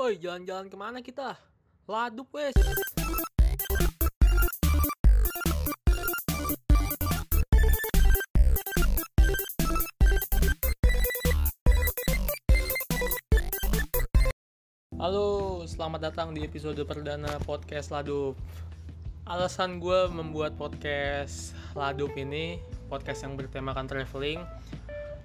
Woi, jalan-jalan ke mana kita? Ladup wes. Halo, selamat datang di episode perdana podcast Ladup. Alasan gue membuat podcast Ladup ini, podcast yang bertemakan traveling,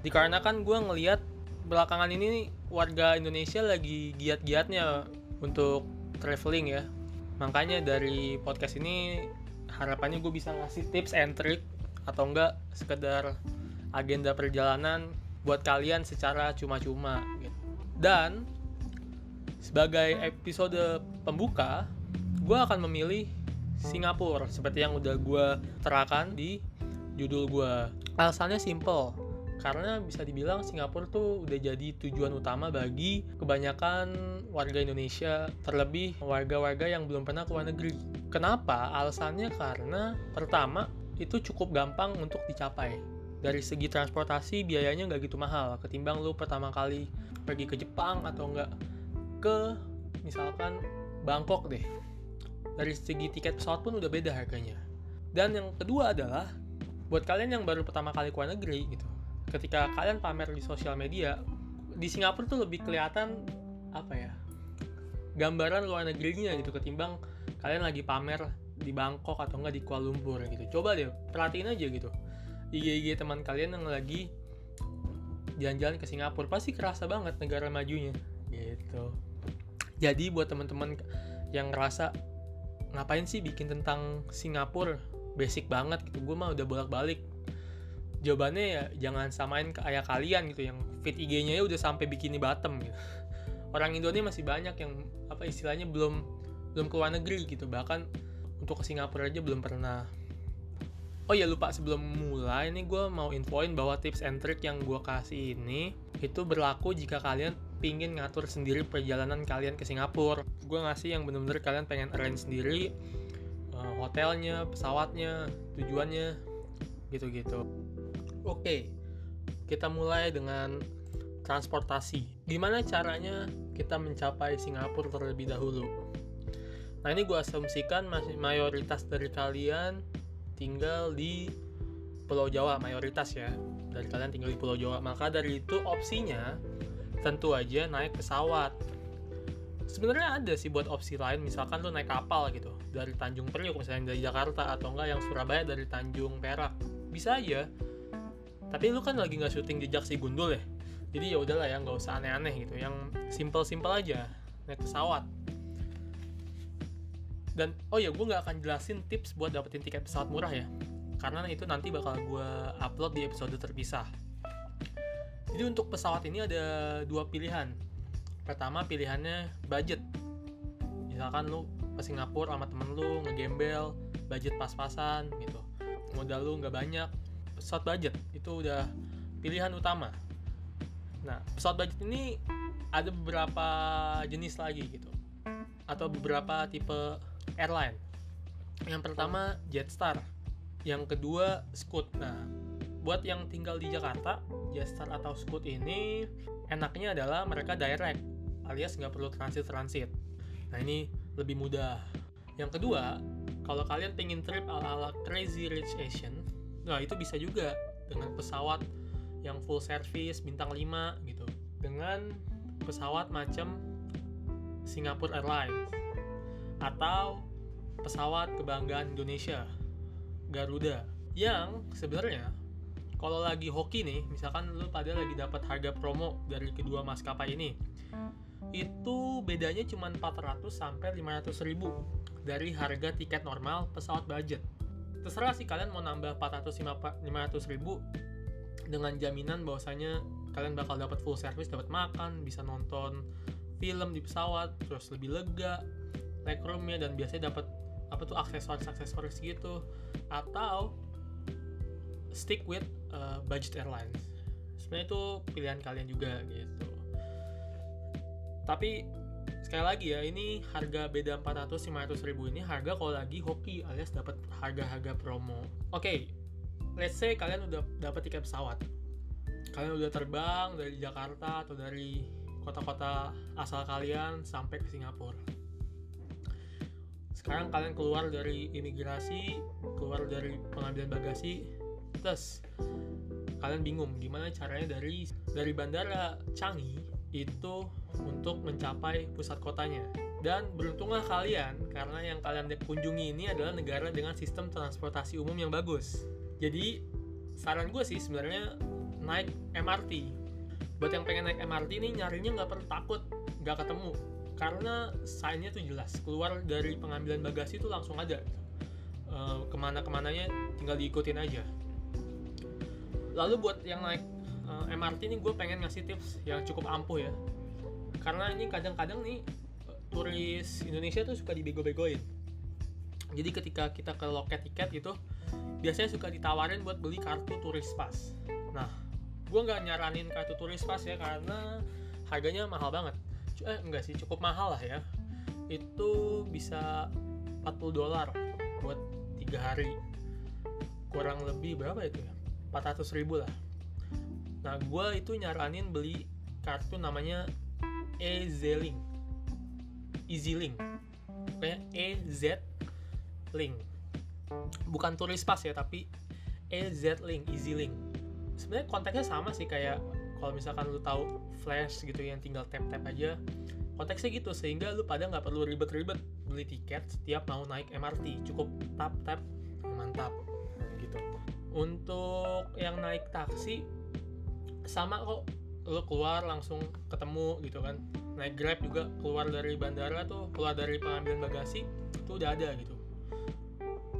dikarenakan gue ngeliat belakangan ini warga Indonesia lagi giat-giatnya untuk traveling ya. Makanya dari podcast ini harapannya gue bisa ngasih tips and trick atau enggak sekedar agenda perjalanan buat kalian secara cuma-cuma gitu. Dan sebagai episode pembuka, gue akan memilih Singapura seperti yang udah gue terakan di judul gue. Alasannya simple, karena bisa dibilang Singapura tuh udah jadi tujuan utama bagi kebanyakan warga Indonesia, terlebih warga-warga yang belum pernah ke luar negeri. Kenapa? Alasannya karena pertama itu cukup gampang untuk dicapai. Dari segi transportasi biayanya nggak gitu mahal ketimbang lu pertama kali pergi ke Jepang atau enggak ke misalkan Bangkok deh dari segi tiket pesawat pun udah beda harganya dan yang kedua adalah buat kalian yang baru pertama kali ke luar negeri gitu ketika kalian pamer di sosial media di Singapura tuh lebih kelihatan apa ya gambaran luar negerinya gitu ketimbang kalian lagi pamer di Bangkok atau enggak di Kuala Lumpur gitu. Coba deh perhatiin aja gitu. IG-IG teman kalian yang lagi jalan-jalan ke Singapura pasti kerasa banget negara majunya. Gitu. Jadi buat teman-teman yang ngerasa ngapain sih bikin tentang Singapura? Basic banget gitu. Gue mah udah bolak-balik jawabannya ya jangan samain ke ayah kalian gitu yang fit IG-nya ya udah sampai bikini bottom gitu orang Indonesia masih banyak yang apa istilahnya belum belum keluar negeri gitu bahkan untuk ke Singapura aja belum pernah Oh ya lupa sebelum mulai nih gue mau infoin bahwa tips and trick yang gue kasih ini itu berlaku jika kalian pingin ngatur sendiri perjalanan kalian ke Singapura. Gue ngasih yang bener-bener kalian pengen arrange sendiri uh, hotelnya, pesawatnya, tujuannya, gitu-gitu. Oke, kita mulai dengan transportasi. Gimana caranya kita mencapai Singapura terlebih dahulu? Nah ini gue asumsikan mayoritas dari kalian tinggal di Pulau Jawa mayoritas ya. Dari kalian tinggal di Pulau Jawa. Maka dari itu opsinya tentu aja naik pesawat. Sebenarnya ada sih buat opsi lain misalkan lu naik kapal gitu dari Tanjung Priok misalnya dari Jakarta atau enggak yang Surabaya dari Tanjung Perak. Bisa aja tapi lu kan lagi nggak syuting jejak si gundul ya? Jadi ya udahlah ya nggak usah aneh-aneh gitu. Yang simple-simple aja naik pesawat. Dan oh ya gue nggak akan jelasin tips buat dapetin tiket pesawat murah ya. Karena itu nanti bakal gue upload di episode terpisah. Jadi untuk pesawat ini ada dua pilihan. Pertama pilihannya budget. Misalkan lu ke Singapura sama temen lu ngegembel budget pas-pasan gitu. Modal lu nggak banyak pesawat budget itu udah pilihan utama nah pesawat budget ini ada beberapa jenis lagi gitu atau beberapa tipe airline. Yang pertama Jetstar, yang kedua Scoot. Nah, buat yang tinggal di Jakarta, Jetstar atau Scoot ini enaknya adalah mereka direct, alias nggak perlu transit-transit. Nah, ini lebih mudah. Yang kedua, kalau kalian pengen trip ala-ala Crazy Rich Asian, nah itu bisa juga dengan pesawat yang full service bintang 5 gitu. Dengan pesawat macam Singapore Airlines atau pesawat kebanggaan Indonesia Garuda yang sebenarnya kalau lagi hoki nih misalkan lu pada lagi dapat harga promo dari kedua maskapai ini itu bedanya cuma 400 sampai 500 ribu dari harga tiket normal pesawat budget terserah sih kalian mau nambah 400 500 ribu dengan jaminan bahwasanya kalian bakal dapat full service dapat makan bisa nonton film di pesawat terus lebih lega legroomnya dan biasanya dapat apa tuh aksesoris aksesoris gitu. Atau stick with uh, budget airlines. Sebenarnya itu pilihan kalian juga gitu. Tapi sekali lagi ya ini harga beda 400-500 ribu ini harga kalau lagi hoki alias dapat harga-harga promo oke okay, let's say kalian udah dapat tiket pesawat kalian udah terbang dari Jakarta atau dari kota-kota asal kalian sampai ke Singapura. Sekarang kalian keluar dari imigrasi, keluar dari pengambilan bagasi, terus kalian bingung gimana caranya dari dari bandara Changi itu untuk mencapai pusat kotanya. Dan beruntunglah kalian karena yang kalian kunjungi ini adalah negara dengan sistem transportasi umum yang bagus. Jadi saran gue sih sebenarnya naik MRT buat yang pengen naik MRT ini nyarinya nggak perlu takut nggak ketemu karena signnya tuh jelas keluar dari pengambilan bagasi itu langsung ada e, ke mana ke mananya tinggal diikutin aja lalu buat yang naik e, eh, MRT ini gue pengen ngasih tips yang cukup ampuh ya. Karena ini kadang-kadang nih turis Indonesia tuh suka dibego-begoin. Jadi ketika kita ke loket tiket gitu biasanya suka ditawarin buat beli kartu turis pas. Nah gue nggak nyaranin kartu turis pas ya karena harganya mahal banget. Eh enggak sih cukup mahal lah ya. Itu bisa 40 dolar buat tiga hari. Kurang lebih berapa itu ya? 400 ribu lah nah gue itu nyaranin beli kartu namanya EZ-Link EasyLink pokoknya EZ Link. Bukan turis pas ya tapi EZ Link EasyLink sebenarnya konteksnya sama sih kayak kalau misalkan lu tahu flash gitu yang tinggal tap tap aja konteksnya gitu sehingga lu pada nggak perlu ribet-ribet beli tiket setiap mau naik MRT cukup tap tap mantap gitu. Untuk yang naik taksi sama kok lu keluar langsung ketemu gitu kan naik grab juga keluar dari bandara tuh keluar dari pengambilan bagasi itu udah ada gitu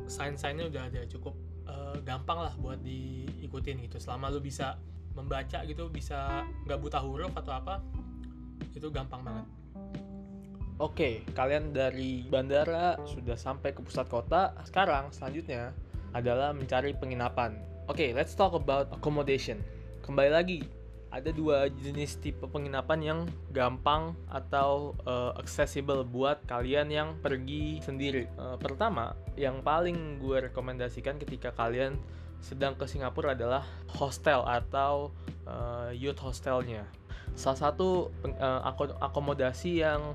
sign-signnya udah ada cukup uh, gampang lah buat diikutin gitu selama lu bisa membaca gitu bisa nggak buta huruf atau apa itu gampang banget Oke, kalian dari bandara sudah sampai ke pusat kota. Sekarang selanjutnya adalah mencari penginapan. Oke, let's talk about accommodation. Kembali lagi, ada dua jenis tipe penginapan yang gampang atau uh, accessible buat kalian yang pergi sendiri. Uh, pertama, yang paling gue rekomendasikan ketika kalian sedang ke Singapura adalah hostel atau uh, youth hostelnya. Salah satu uh, akomodasi yang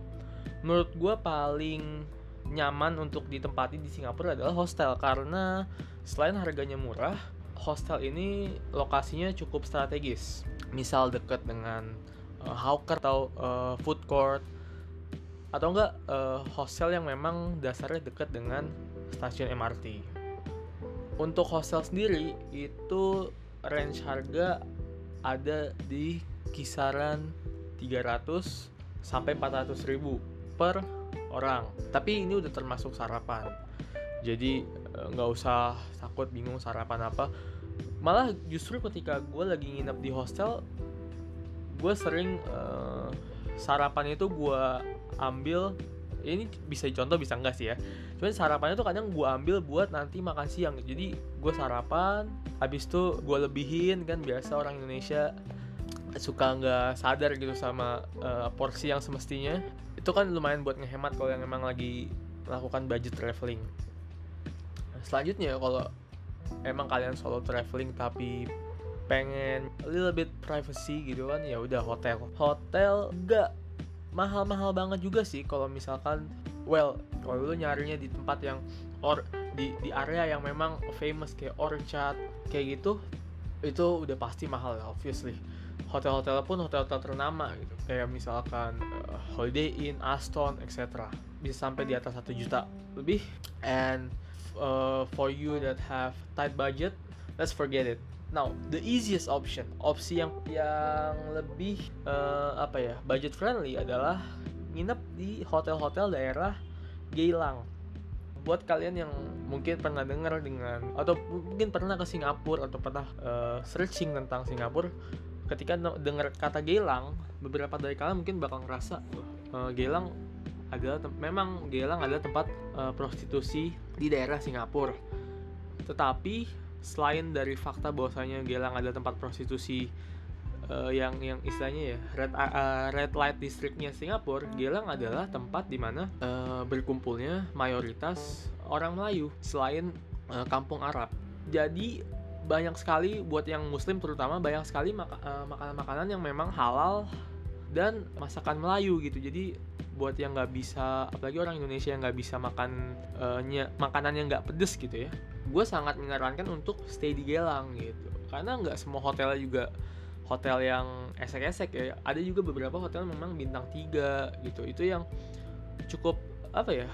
menurut gue paling nyaman untuk ditempati di Singapura adalah hostel karena selain harganya murah, hostel ini lokasinya cukup strategis misal dekat dengan uh, hawker atau uh, food court atau enggak uh, hostel yang memang dasarnya dekat dengan stasiun MRT. Untuk hostel sendiri itu range harga ada di kisaran 300 sampai 400 ribu per orang. Tapi ini udah termasuk sarapan. Jadi nggak usah takut bingung sarapan apa. Malah justru ketika gue lagi nginep di hostel gue sering uh, sarapan itu gue ambil ini bisa contoh bisa enggak sih ya? Cuman sarapannya tuh kadang gue ambil buat nanti makan siang. Jadi gue sarapan habis itu gue lebihin kan biasa orang Indonesia suka nggak sadar gitu sama uh, porsi yang semestinya. Itu kan lumayan buat ngehemat kalau yang emang lagi melakukan budget traveling selanjutnya kalau emang kalian solo traveling tapi pengen a little bit privacy gitu kan ya udah hotel. Hotel enggak mahal-mahal banget juga sih kalau misalkan well kalau lu nyarinya di tempat yang or di di area yang memang famous kayak Orchard kayak gitu itu udah pasti mahal ya obviously. Hotel-hotel pun hotel-hotel ternama gitu. Kayak misalkan uh, Holiday Inn, Aston, etc bisa sampai di atas satu juta lebih. And uh, for you that have tight budget, let's forget it. Now, the easiest option, opsi yang yang lebih uh, apa ya, budget friendly adalah nginep di hotel-hotel daerah Geylang. Buat kalian yang mungkin pernah dengar dengan atau mungkin pernah ke Singapura atau pernah uh, searching tentang Singapura, ketika dengar kata Geylang, beberapa dari kalian mungkin bakal ngerasa uh, Geylang adalah memang Gelang adalah tempat uh, prostitusi di daerah Singapura. Tetapi selain dari fakta bahwasanya Gelang adalah tempat prostitusi uh, yang yang istilahnya ya red uh, red light districtnya Singapura, Gelang adalah tempat di mana uh, berkumpulnya mayoritas orang Melayu selain uh, kampung Arab. Jadi banyak sekali buat yang Muslim terutama banyak sekali makanan-makanan yang memang halal dan masakan Melayu gitu jadi buat yang nggak bisa apalagi orang Indonesia yang nggak bisa makan uh, ny- makanan yang nggak pedes gitu ya. Gue sangat menyarankan untuk stay di Gelang gitu. Karena nggak semua hotelnya juga hotel yang esek-esek ya. Ada juga beberapa hotel memang bintang tiga gitu. Itu yang cukup apa ya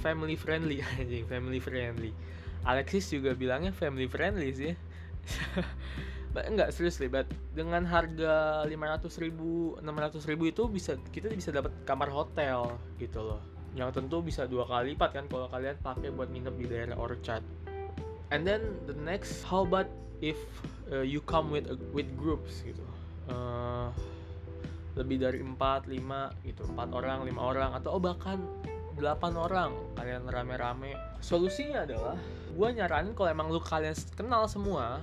family friendly. Anjing family friendly. Alexis juga bilangnya family friendly sih enggak serius but dengan harga 500 ribu 600 ribu itu bisa kita bisa dapat kamar hotel gitu loh. Yang tentu bisa dua kali lipat kan kalau kalian pakai buat nginep di daerah Orchard. And then the next how about if uh, you come with a, with groups gitu? Uh, lebih dari 4, 5 gitu 4 orang, 5 orang atau oh bahkan 8 orang kalian rame-rame. Solusinya adalah gue nyaranin kalau emang lu kalian kenal semua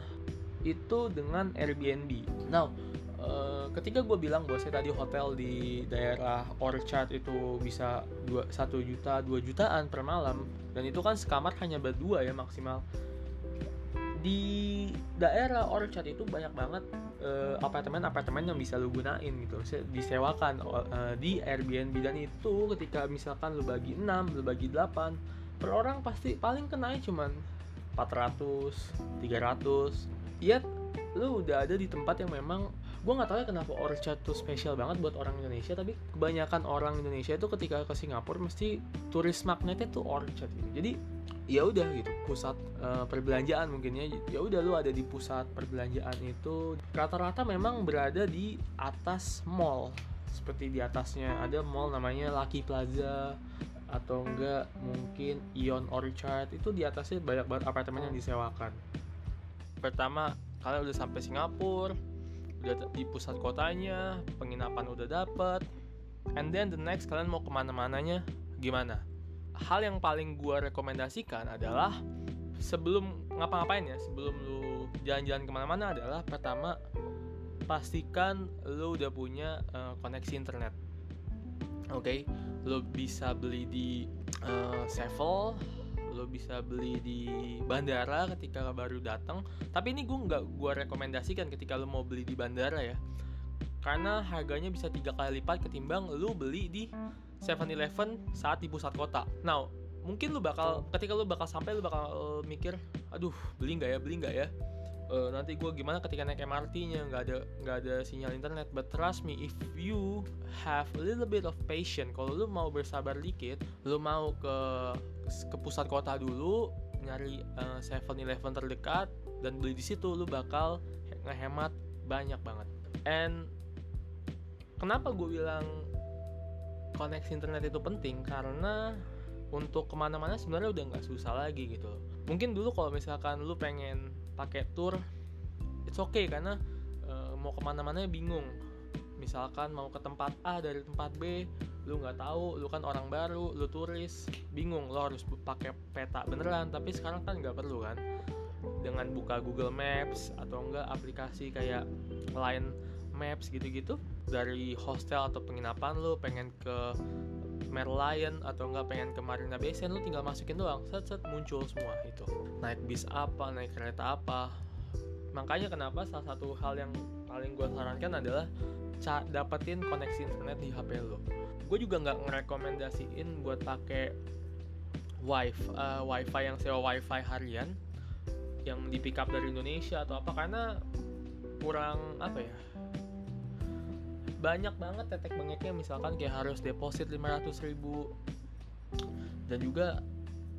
itu dengan Airbnb. Now, uh, ketika gue bilang bahwa saya tadi hotel di daerah Orchard itu bisa dua satu juta dua jutaan per malam dan itu kan sekamar hanya berdua ya maksimal. Di daerah Orchard itu banyak banget uh, apartemen-apartemen yang bisa lu gunain gitu. Disewakan uh, di Airbnb. Dan itu ketika misalkan lu bagi 6, lu bagi 8 per orang pasti paling kenanya cuman 400, 300 ya lu udah ada di tempat yang memang gue nggak tahu ya kenapa Orchard tuh spesial banget buat orang Indonesia tapi kebanyakan orang Indonesia itu ketika ke Singapura mesti turis magnetnya tuh Orchard gitu. Jadi ya udah gitu pusat uh, perbelanjaan mungkin ya. Ya udah lu ada di pusat perbelanjaan itu. Rata-rata memang berada di atas mall seperti di atasnya ada mall namanya Lucky Plaza atau enggak mungkin Ion Orchard. Itu di atasnya banyak banget apartemen yang disewakan pertama kalian udah sampai Singapura udah di pusat kotanya penginapan udah dapet. And then the next kalian mau ke mana-mananya? Gimana? Hal yang paling gue rekomendasikan adalah sebelum ngapa-ngapain ya sebelum lu jalan-jalan ke mana-mana adalah pertama pastikan lu udah punya uh, koneksi internet. Oke? Okay? lu bisa beli di uh, Sevel lo bisa beli di bandara ketika baru datang. Tapi ini gue nggak gue rekomendasikan ketika lo mau beli di bandara ya. Karena harganya bisa tiga kali lipat ketimbang lo beli di 7-Eleven saat di pusat kota. Now, mungkin lo bakal ketika lo bakal sampai lo bakal mikir, aduh beli nggak ya, beli nggak ya, uh, nanti gue gimana ketika naik MRT-nya nggak ada nggak ada sinyal internet. But trust me if you have a little bit of patience kalau lu mau bersabar dikit lu mau ke ke pusat kota dulu nyari uh, 7-Eleven terdekat dan beli di situ lu bakal ngehemat banyak banget. And kenapa gue bilang koneksi internet itu penting? Karena untuk ke mana-mana sebenarnya udah nggak susah lagi gitu. Mungkin dulu kalau misalkan lu pengen pakai tour it's okay karena uh, mau ke mana-mana bingung. Misalkan mau ke tempat A dari tempat B lu nggak tahu lu kan orang baru lu turis bingung lo harus pakai peta beneran. Tapi sekarang kan nggak perlu kan. Dengan buka Google Maps atau enggak aplikasi kayak Line Maps gitu-gitu dari hostel atau penginapan lu pengen ke Merlion atau enggak pengen ke Marina Bay Sands lu tinggal masukin doang. Set set muncul semua itu. Naik bis apa naik kereta apa. Makanya kenapa salah satu hal yang paling gue sarankan adalah dapetin koneksi internet di HP lo gue juga nggak ngerekomendasiin buat pakai wifi uh, wifi yang sewa wifi harian yang di pick up dari Indonesia atau apa karena kurang apa ya banyak banget tetek bengeknya misalkan kayak harus deposit 500 ribu. Dan juga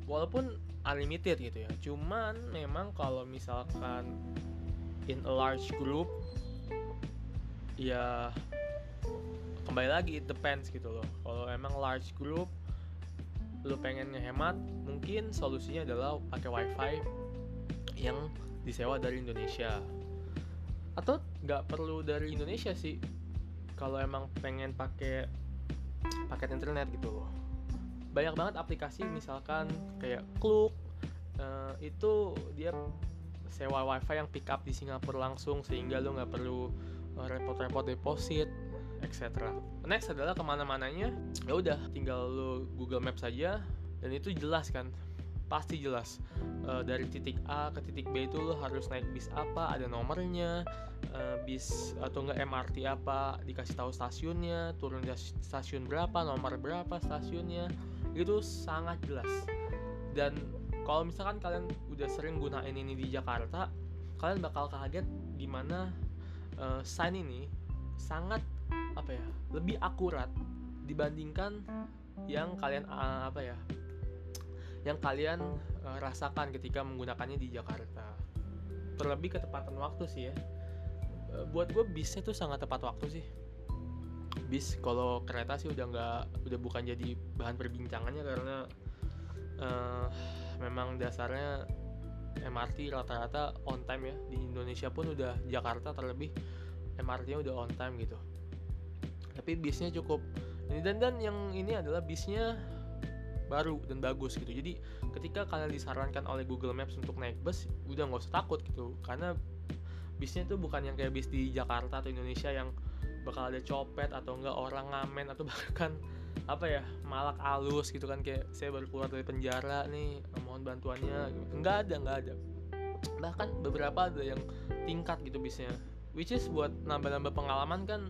walaupun unlimited gitu ya cuman memang kalau misalkan in a large group ya kembali lagi it depends gitu loh. Kalau emang large group lu pengen ngehemat mungkin solusinya adalah pakai wifi yang disewa dari Indonesia. Atau nggak perlu dari Indonesia sih kalau emang pengen pakai paket internet gitu. Loh banyak banget aplikasi misalkan kayak Klook uh, itu dia sewa wifi yang pick up di Singapura langsung sehingga lo nggak perlu eh, repot-repot deposit etc. Next adalah ke mana-mananya? Ya udah tinggal lo Google Maps saja dan itu jelas kan pasti jelas uh, dari titik A ke titik B itu lo harus naik bis apa ada nomornya uh, bis atau enggak MRT apa dikasih tahu stasiunnya turun di stasiun berapa nomor berapa stasiunnya itu sangat jelas. Dan kalau misalkan kalian udah sering gunain ini di Jakarta kalian bakal kaget gimana uh, sign ini sangat apa ya lebih akurat dibandingkan yang kalian apa ya yang kalian uh, rasakan ketika menggunakannya di Jakarta. Terlebih ketepatan waktu sih ya. Uh, buat gue bisnya tuh sangat tepat waktu sih. Bis kalau kereta sih udah nggak udah bukan jadi bahan perbincangannya karena uh, memang dasarnya MRT rata-rata on time ya di Indonesia pun udah Jakarta terlebih MRT-nya udah on time gitu. Tapi bisnya cukup dan dan yang ini adalah bisnya baru dan bagus gitu. Jadi ketika kalian disarankan oleh Google Maps untuk naik bus udah nggak usah takut gitu. Karena bisnya itu bukan yang kayak bis di Jakarta atau Indonesia yang bakal ada copet atau enggak orang ngamen atau bahkan apa ya malak alus gitu kan. Kayak saya baru keluar dari penjara nih mohon bantuannya. Nggak ada nggak ada. Bahkan beberapa ada yang tingkat gitu bisnya. Which is buat nambah-nambah pengalaman kan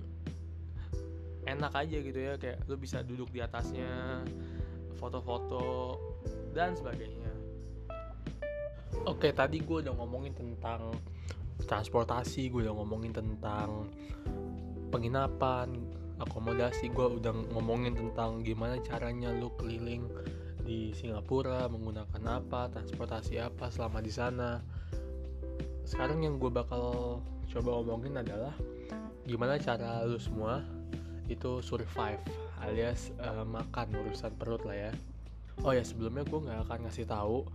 enak aja gitu ya. Kayak lu bisa duduk di atasnya foto-foto dan sebagainya. Oke tadi gue udah ngomongin tentang transportasi gue udah ngomongin tentang penginapan akomodasi gue udah ngomongin tentang gimana caranya lu keliling di Singapura menggunakan apa transportasi apa selama di sana. Sekarang yang gue bakal coba ngomongin adalah gimana cara lu semua itu survive alias uh, makan urusan perut lah ya oh ya sebelumnya gue nggak akan ngasih tahu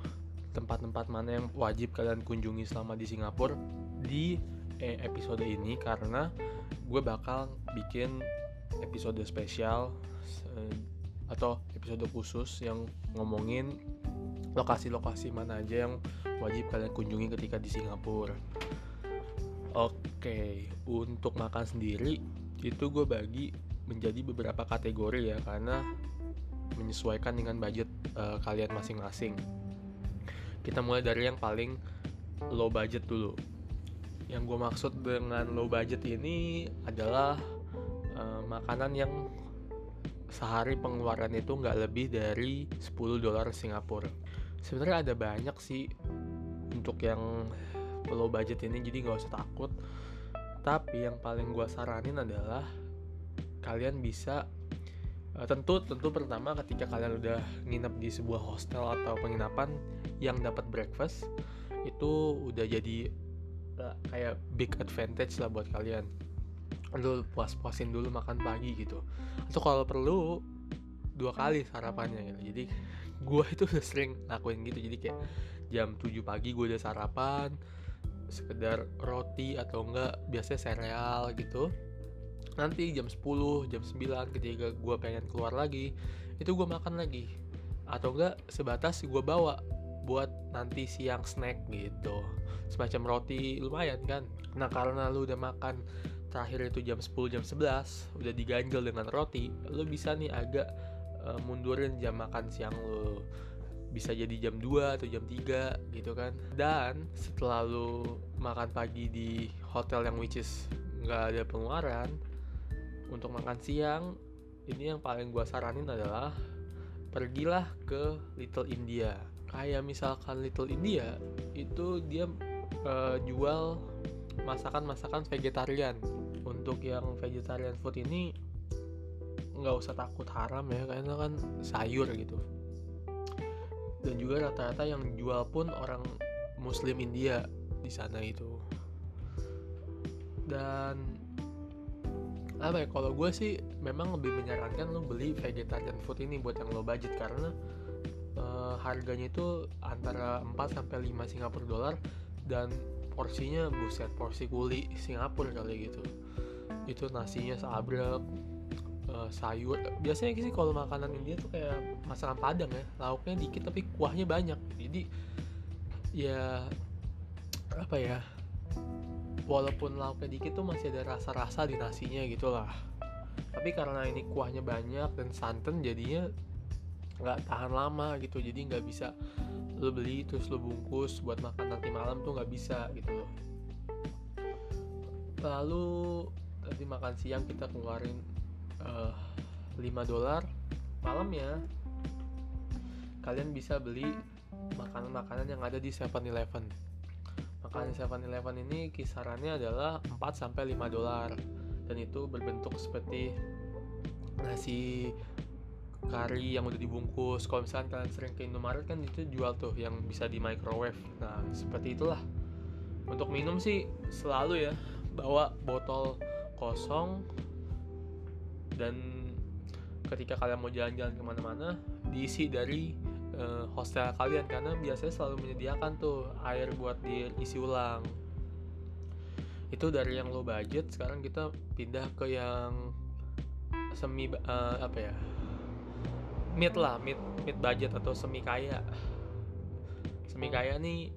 tempat-tempat mana yang wajib kalian kunjungi selama di Singapura di eh, episode ini karena gue bakal bikin episode spesial uh, atau episode khusus yang ngomongin lokasi-lokasi mana aja yang wajib kalian kunjungi ketika di Singapura. Oke, untuk makan sendiri itu gue bagi menjadi beberapa kategori ya karena menyesuaikan dengan budget uh, kalian masing-masing. Kita mulai dari yang paling low budget dulu. Yang gue maksud dengan low budget ini adalah uh, makanan yang sehari pengeluaran itu nggak lebih dari 10 dolar Singapura. Sebenarnya ada banyak sih untuk yang low budget ini jadi nggak usah takut. Tapi yang paling gue saranin adalah kalian bisa uh, tentu tentu pertama ketika kalian udah nginep di sebuah hostel atau penginapan yang dapat breakfast itu udah jadi uh, kayak big advantage lah buat kalian. Lu puas-puasin dulu makan pagi gitu. Atau kalau perlu dua kali sarapannya gitu. Jadi gue itu udah sering lakuin gitu. Jadi kayak jam 7 pagi gue udah sarapan sekedar roti atau enggak biasanya sereal gitu nanti jam 10 jam 9 ketika gue pengen keluar lagi itu gue makan lagi. Atau enggak sebatas gue bawa buat nanti siang snack gitu. Semacam roti lumayan kan? Nah karena lu udah makan terakhir itu jam 10 jam 11 udah diganjel dengan roti lu bisa nih agak uh, mundurin jam makan siang lu. Bisa jadi jam 2 atau jam 3 gitu kan? Dan setelah lu makan pagi di hotel yang which is nggak ada pengeluaran untuk makan siang ini yang paling gue saranin adalah pergilah ke Little India. Kayak misalkan Little India itu dia uh, jual masakan-masakan vegetarian. Untuk yang vegetarian food ini nggak usah takut haram ya karena kan sayur gitu. Dan juga rata-rata yang jual pun orang Muslim India di sana itu. Dan apa ya kalau gue sih memang lebih menyarankan lo beli vegetarian food ini buat yang low budget. Karena uh, harganya itu antara 4 sampai 5 Singapura dolar dan porsinya buset porsi kuli Singapura kali gitu. Itu nasinya seabrek uh, sayur. Biasanya sih kalau makanan India tuh kayak masakan padang ya lauknya dikit tapi kuahnya banyak. Jadi ya apa ya walaupun lauknya dikit tuh masih ada rasa-rasa di nasinya gitu lah. Tapi karena ini kuahnya banyak dan santan jadinya nggak tahan lama gitu. Jadi nggak bisa lo beli terus lo bungkus buat makan nanti malam tuh nggak bisa gitu loh. Lalu tadi makan siang kita keluarin uh, eh, 5 dolar malamnya kalian bisa beli makanan-makanan yang ada di 7-Eleven makanan 7-Eleven ini kisarannya adalah 4 sampai 5 dolar. Dan itu berbentuk seperti nasi kari yang udah dibungkus. Kalau misalkan kalian sering ke Indomaret kan itu jual tuh yang bisa di microwave. Nah seperti itulah. Untuk minum sih selalu ya bawa botol kosong. Dan ketika kalian mau jalan-jalan ke mana-mana diisi dari uh, hostel kalian karena biasanya selalu menyediakan tuh air buat diisi ulang. Itu dari yang low budget sekarang kita pindah ke yang semi uh, apa ya mid lah mid mid budget atau semi kaya. Semi kaya nih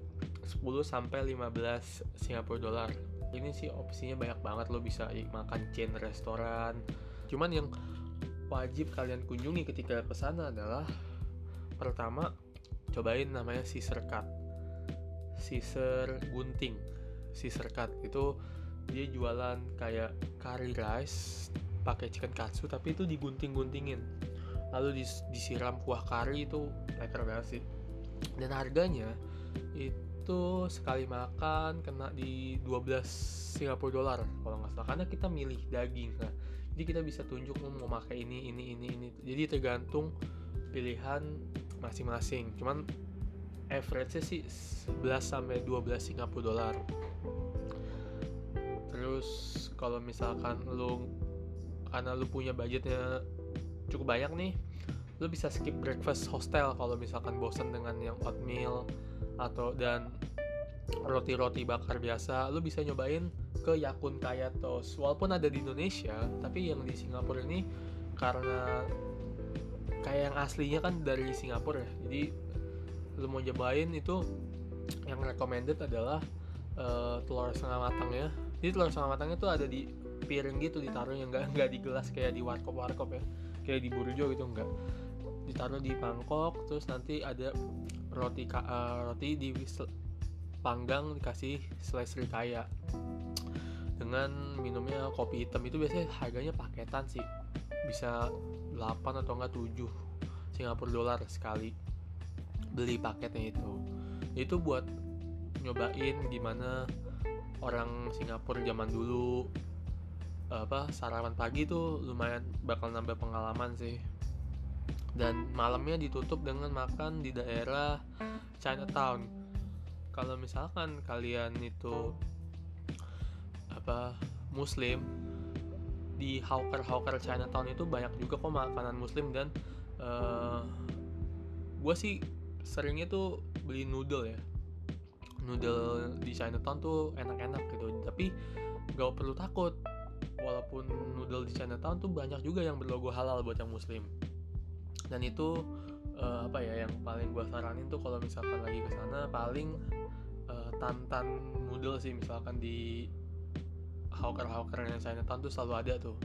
10 sampai 15 Singapura dolar ini sih opsinya banyak banget lo bisa makan chain restoran. Cuman yang wajib kalian kunjungi ketika ke sana adalah pertama cobain namanya Caesar cut. Caesar gunting. Caesar cut itu dia jualan kayak curry rice pakai chicken katsu tapi itu digunting-guntingin. Lalu dis disiram kuah kari itu lekker banget sih. Dan harganya itu sekali makan kena di 12 Singapura dolar kalau nggak salah. Karena kita milih daging nah jadi kita bisa tunjuk mau pakai ini ini ini ini. Jadi tergantung pilihan masing-masing. Cuman average sih 11 sampai 12 Singapura dolar terus kalau misalkan lu karena lu punya budgetnya cukup banyak nih lu bisa skip breakfast hostel kalau misalkan bosan dengan yang oatmeal atau dan roti-roti bakar biasa. Lu bisa nyobain ke Yakun Kaya Toast. Walaupun ada di Indonesia tapi yang di Singapura ini karena kayak yang aslinya kan dari Singapura ya. Jadi lu mau nyobain itu yang recommended adalah uh, telur setengah matang ya jadi telur setengah matangnya tuh ada di piring gitu ditaruhnya. Nggak nggak di gelas kayak di warkop warkop ya. Kayak di burjo gitu enggak ditaruh di mangkok terus nanti ada roti uh, roti di panggang dikasih slice rikaya. Dengan minumnya kopi hitam. Itu biasanya harganya paketan sih bisa 8 atau enggak 7 Singapura dolar sekali beli paketnya itu. Itu buat nyobain gimana orang Singapura zaman dulu apa sarapan pagi tuh lumayan bakal nambah pengalaman sih. Dan malamnya ditutup dengan makan di daerah Chinatown. Kalau misalkan kalian itu apa muslim di hawker-hawker Chinatown itu banyak juga kok makanan muslim dan uh, eh, gue sih seringnya tuh beli noodle ya. Noodle di Chinatown tuh enak-enak gitu tapi gak perlu takut. Walaupun noodle di Chinatown tuh banyak juga yang berlogo halal buat yang muslim. Dan itu uh, apa ya yang paling gue saranin tuh kalau misalkan lagi ke sana paling uh, tantan noodle sih misalkan di hawker hawker yang Chinatown tuh selalu ada tuh.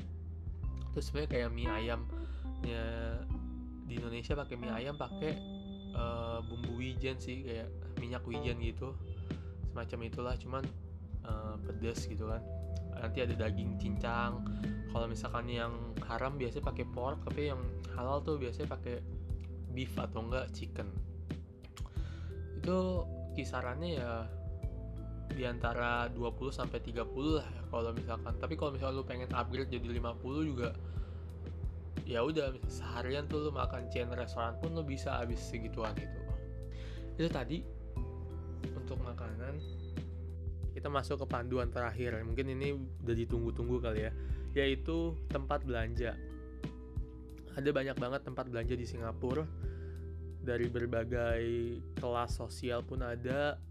Terus sebenarnya kayak mie ayamnya di Indonesia pakai mie ayam pakai uh, bumbu wijen sih kayak minyak wijen gitu. Semacam itulah cuman uh, pedes gitu kan. Nanti ada daging cincang. Kalau misalkan yang haram biasanya pakai pork tapi yang halal tuh biasanya pakai beef atau enggak chicken. Itu kisarannya ya di antara 20 sampai 30 lah ya, kalau misalkan. Tapi kalau misalkan lu pengen upgrade jadi 50 juga ya udah seharian tuh lu makan chain restoran pun lu bisa habis segituan itu itu tadi untuk makanan. Kita masuk ke panduan terakhir. Mungkin ini udah ditunggu-tunggu kali ya. Yaitu tempat belanja. Ada banyak banget tempat belanja di Singapura. Dari berbagai kelas sosial pun ada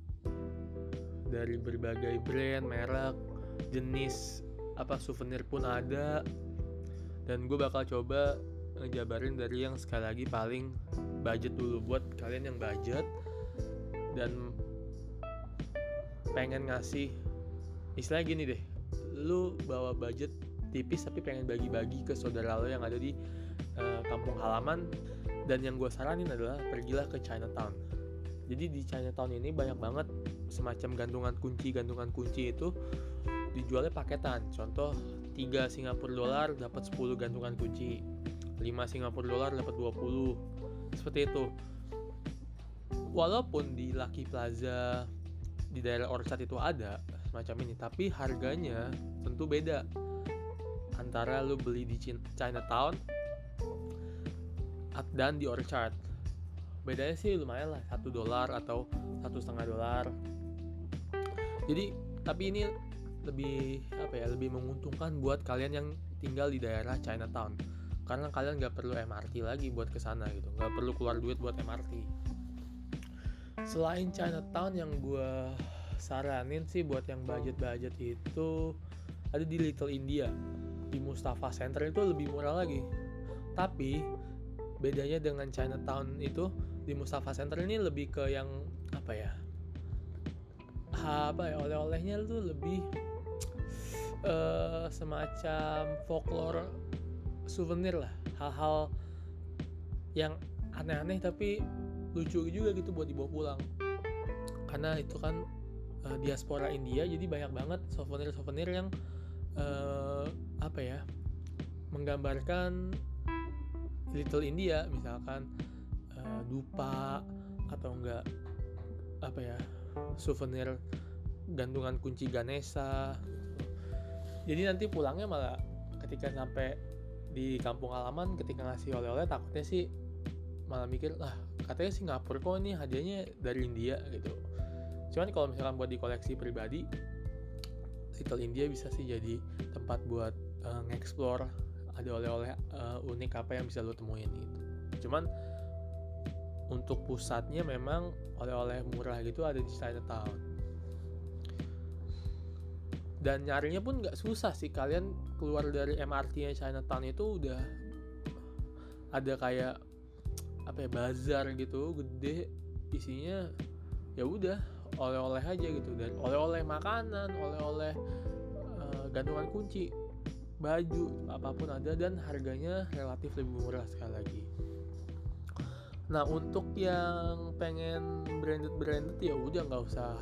dari berbagai brand merek jenis apa souvenir pun ada. Dan gue bakal coba ngejabarin dari yang sekali lagi paling budget dulu. Buat kalian yang budget dan pengen ngasih istilah gini deh lu bawa budget tipis tapi pengen bagi-bagi ke saudara lo yang ada di uh, kampung halaman. Dan yang gue saranin adalah pergilah ke Chinatown jadi di Chinatown ini banyak banget semacam gantungan kunci gantungan kunci itu dijualnya paketan. Contoh 3 Singapura dolar dapat 10 gantungan kunci 5 Singapura dolar dapat 20 seperti itu. Walaupun di Lucky Plaza di daerah Orchard itu ada semacam ini tapi harganya tentu beda. Antara lu beli di Chinatown dan di Orchard bedanya sih lumayan lah satu dolar atau satu setengah dolar. Jadi tapi ini lebih apa ya lebih menguntungkan buat kalian yang tinggal di daerah Chinatown. Karena kalian nggak perlu MRT lagi buat ke sana gitu nggak perlu keluar duit buat MRT selain Chinatown yang gue saranin sih buat yang budget-budget itu ada di Little India. Di Mustafa Center itu lebih murah lagi. Tapi bedanya dengan Chinatown itu di Mustafa Center ini lebih ke yang apa ya apa ya oleh-olehnya tuh lebih uh, semacam folklore souvenir lah. Hal-hal yang aneh-aneh tapi lucu juga gitu buat dibawa pulang. Karena itu kan uh, diaspora India jadi banyak banget souvenir-souvenir yang uh, apa ya menggambarkan Little India misalkan uh, dupa atau enggak apa ya souvenir gantungan kunci Ganesha jadi nanti pulangnya malah ketika sampai di kampung halaman ketika ngasih oleh-oleh takutnya sih malah mikir lah katanya Singapura kok ini hadiahnya dari India gitu. Cuman kalau misalkan buat di koleksi pribadi Little India bisa sih jadi tempat buat uh, nge-explore ada oleh-oleh uh, unik apa yang bisa lo temuin gitu. Cuman untuk pusatnya memang oleh-oleh murah gitu ada di Chinatown. Dan nyarinya pun nggak susah sih. Kalian keluar dari MRT-nya Chinatown itu udah ada kayak apa ya bazar gitu gede. Isinya ya udah oleh-oleh aja gitu. Dan oleh-oleh makanan oleh-oleh uh, gantungan kunci baju apa pun ada. Dan harganya relatif lebih murah sekali lagi nah untuk yang pengen branded branded ya udah nggak usah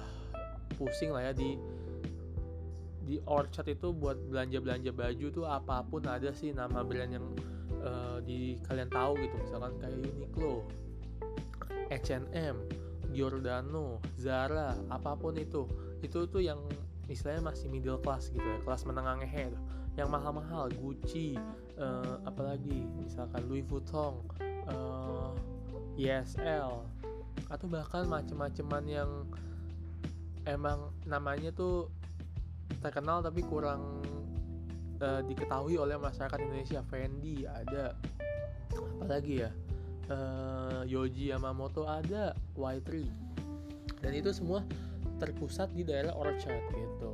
pusing lah ya. Di di Orchard itu buat belanja-belanja baju tuh apa pun ada sih nama brand yang uh, di kalian tahu gitu. Misalkan kayak Uniqlo, H&M, Giordano, Zara, apa pun itu. Itu tuh yang istilahnya masih middle class gitu ya kelas menengah ngehe yang mahal-mahal Gucci uh, apalagi misalkan Louis Vuitton uh, YSL atau bahkan macem-maceman yang emang namanya tuh terkenal tapi kurang uh, diketahui oleh masyarakat Indonesia. Fendi ada. Apalagi ya? Uh, Yoji Yamamoto ada. Y3 dan itu semua terpusat di daerah Orchard gitu.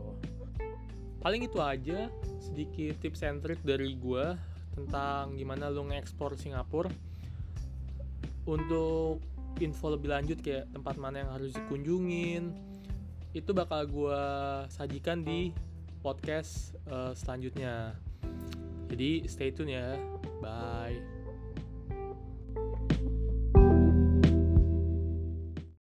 Paling itu aja. Sedikit tips and trick dari gue tentang gimana lo ngekspor Singapura untuk info lebih lanjut kayak tempat mana yang harus dikunjungin itu bakal gue sajikan di podcast uh, selanjutnya. Jadi stay tune ya. Bye.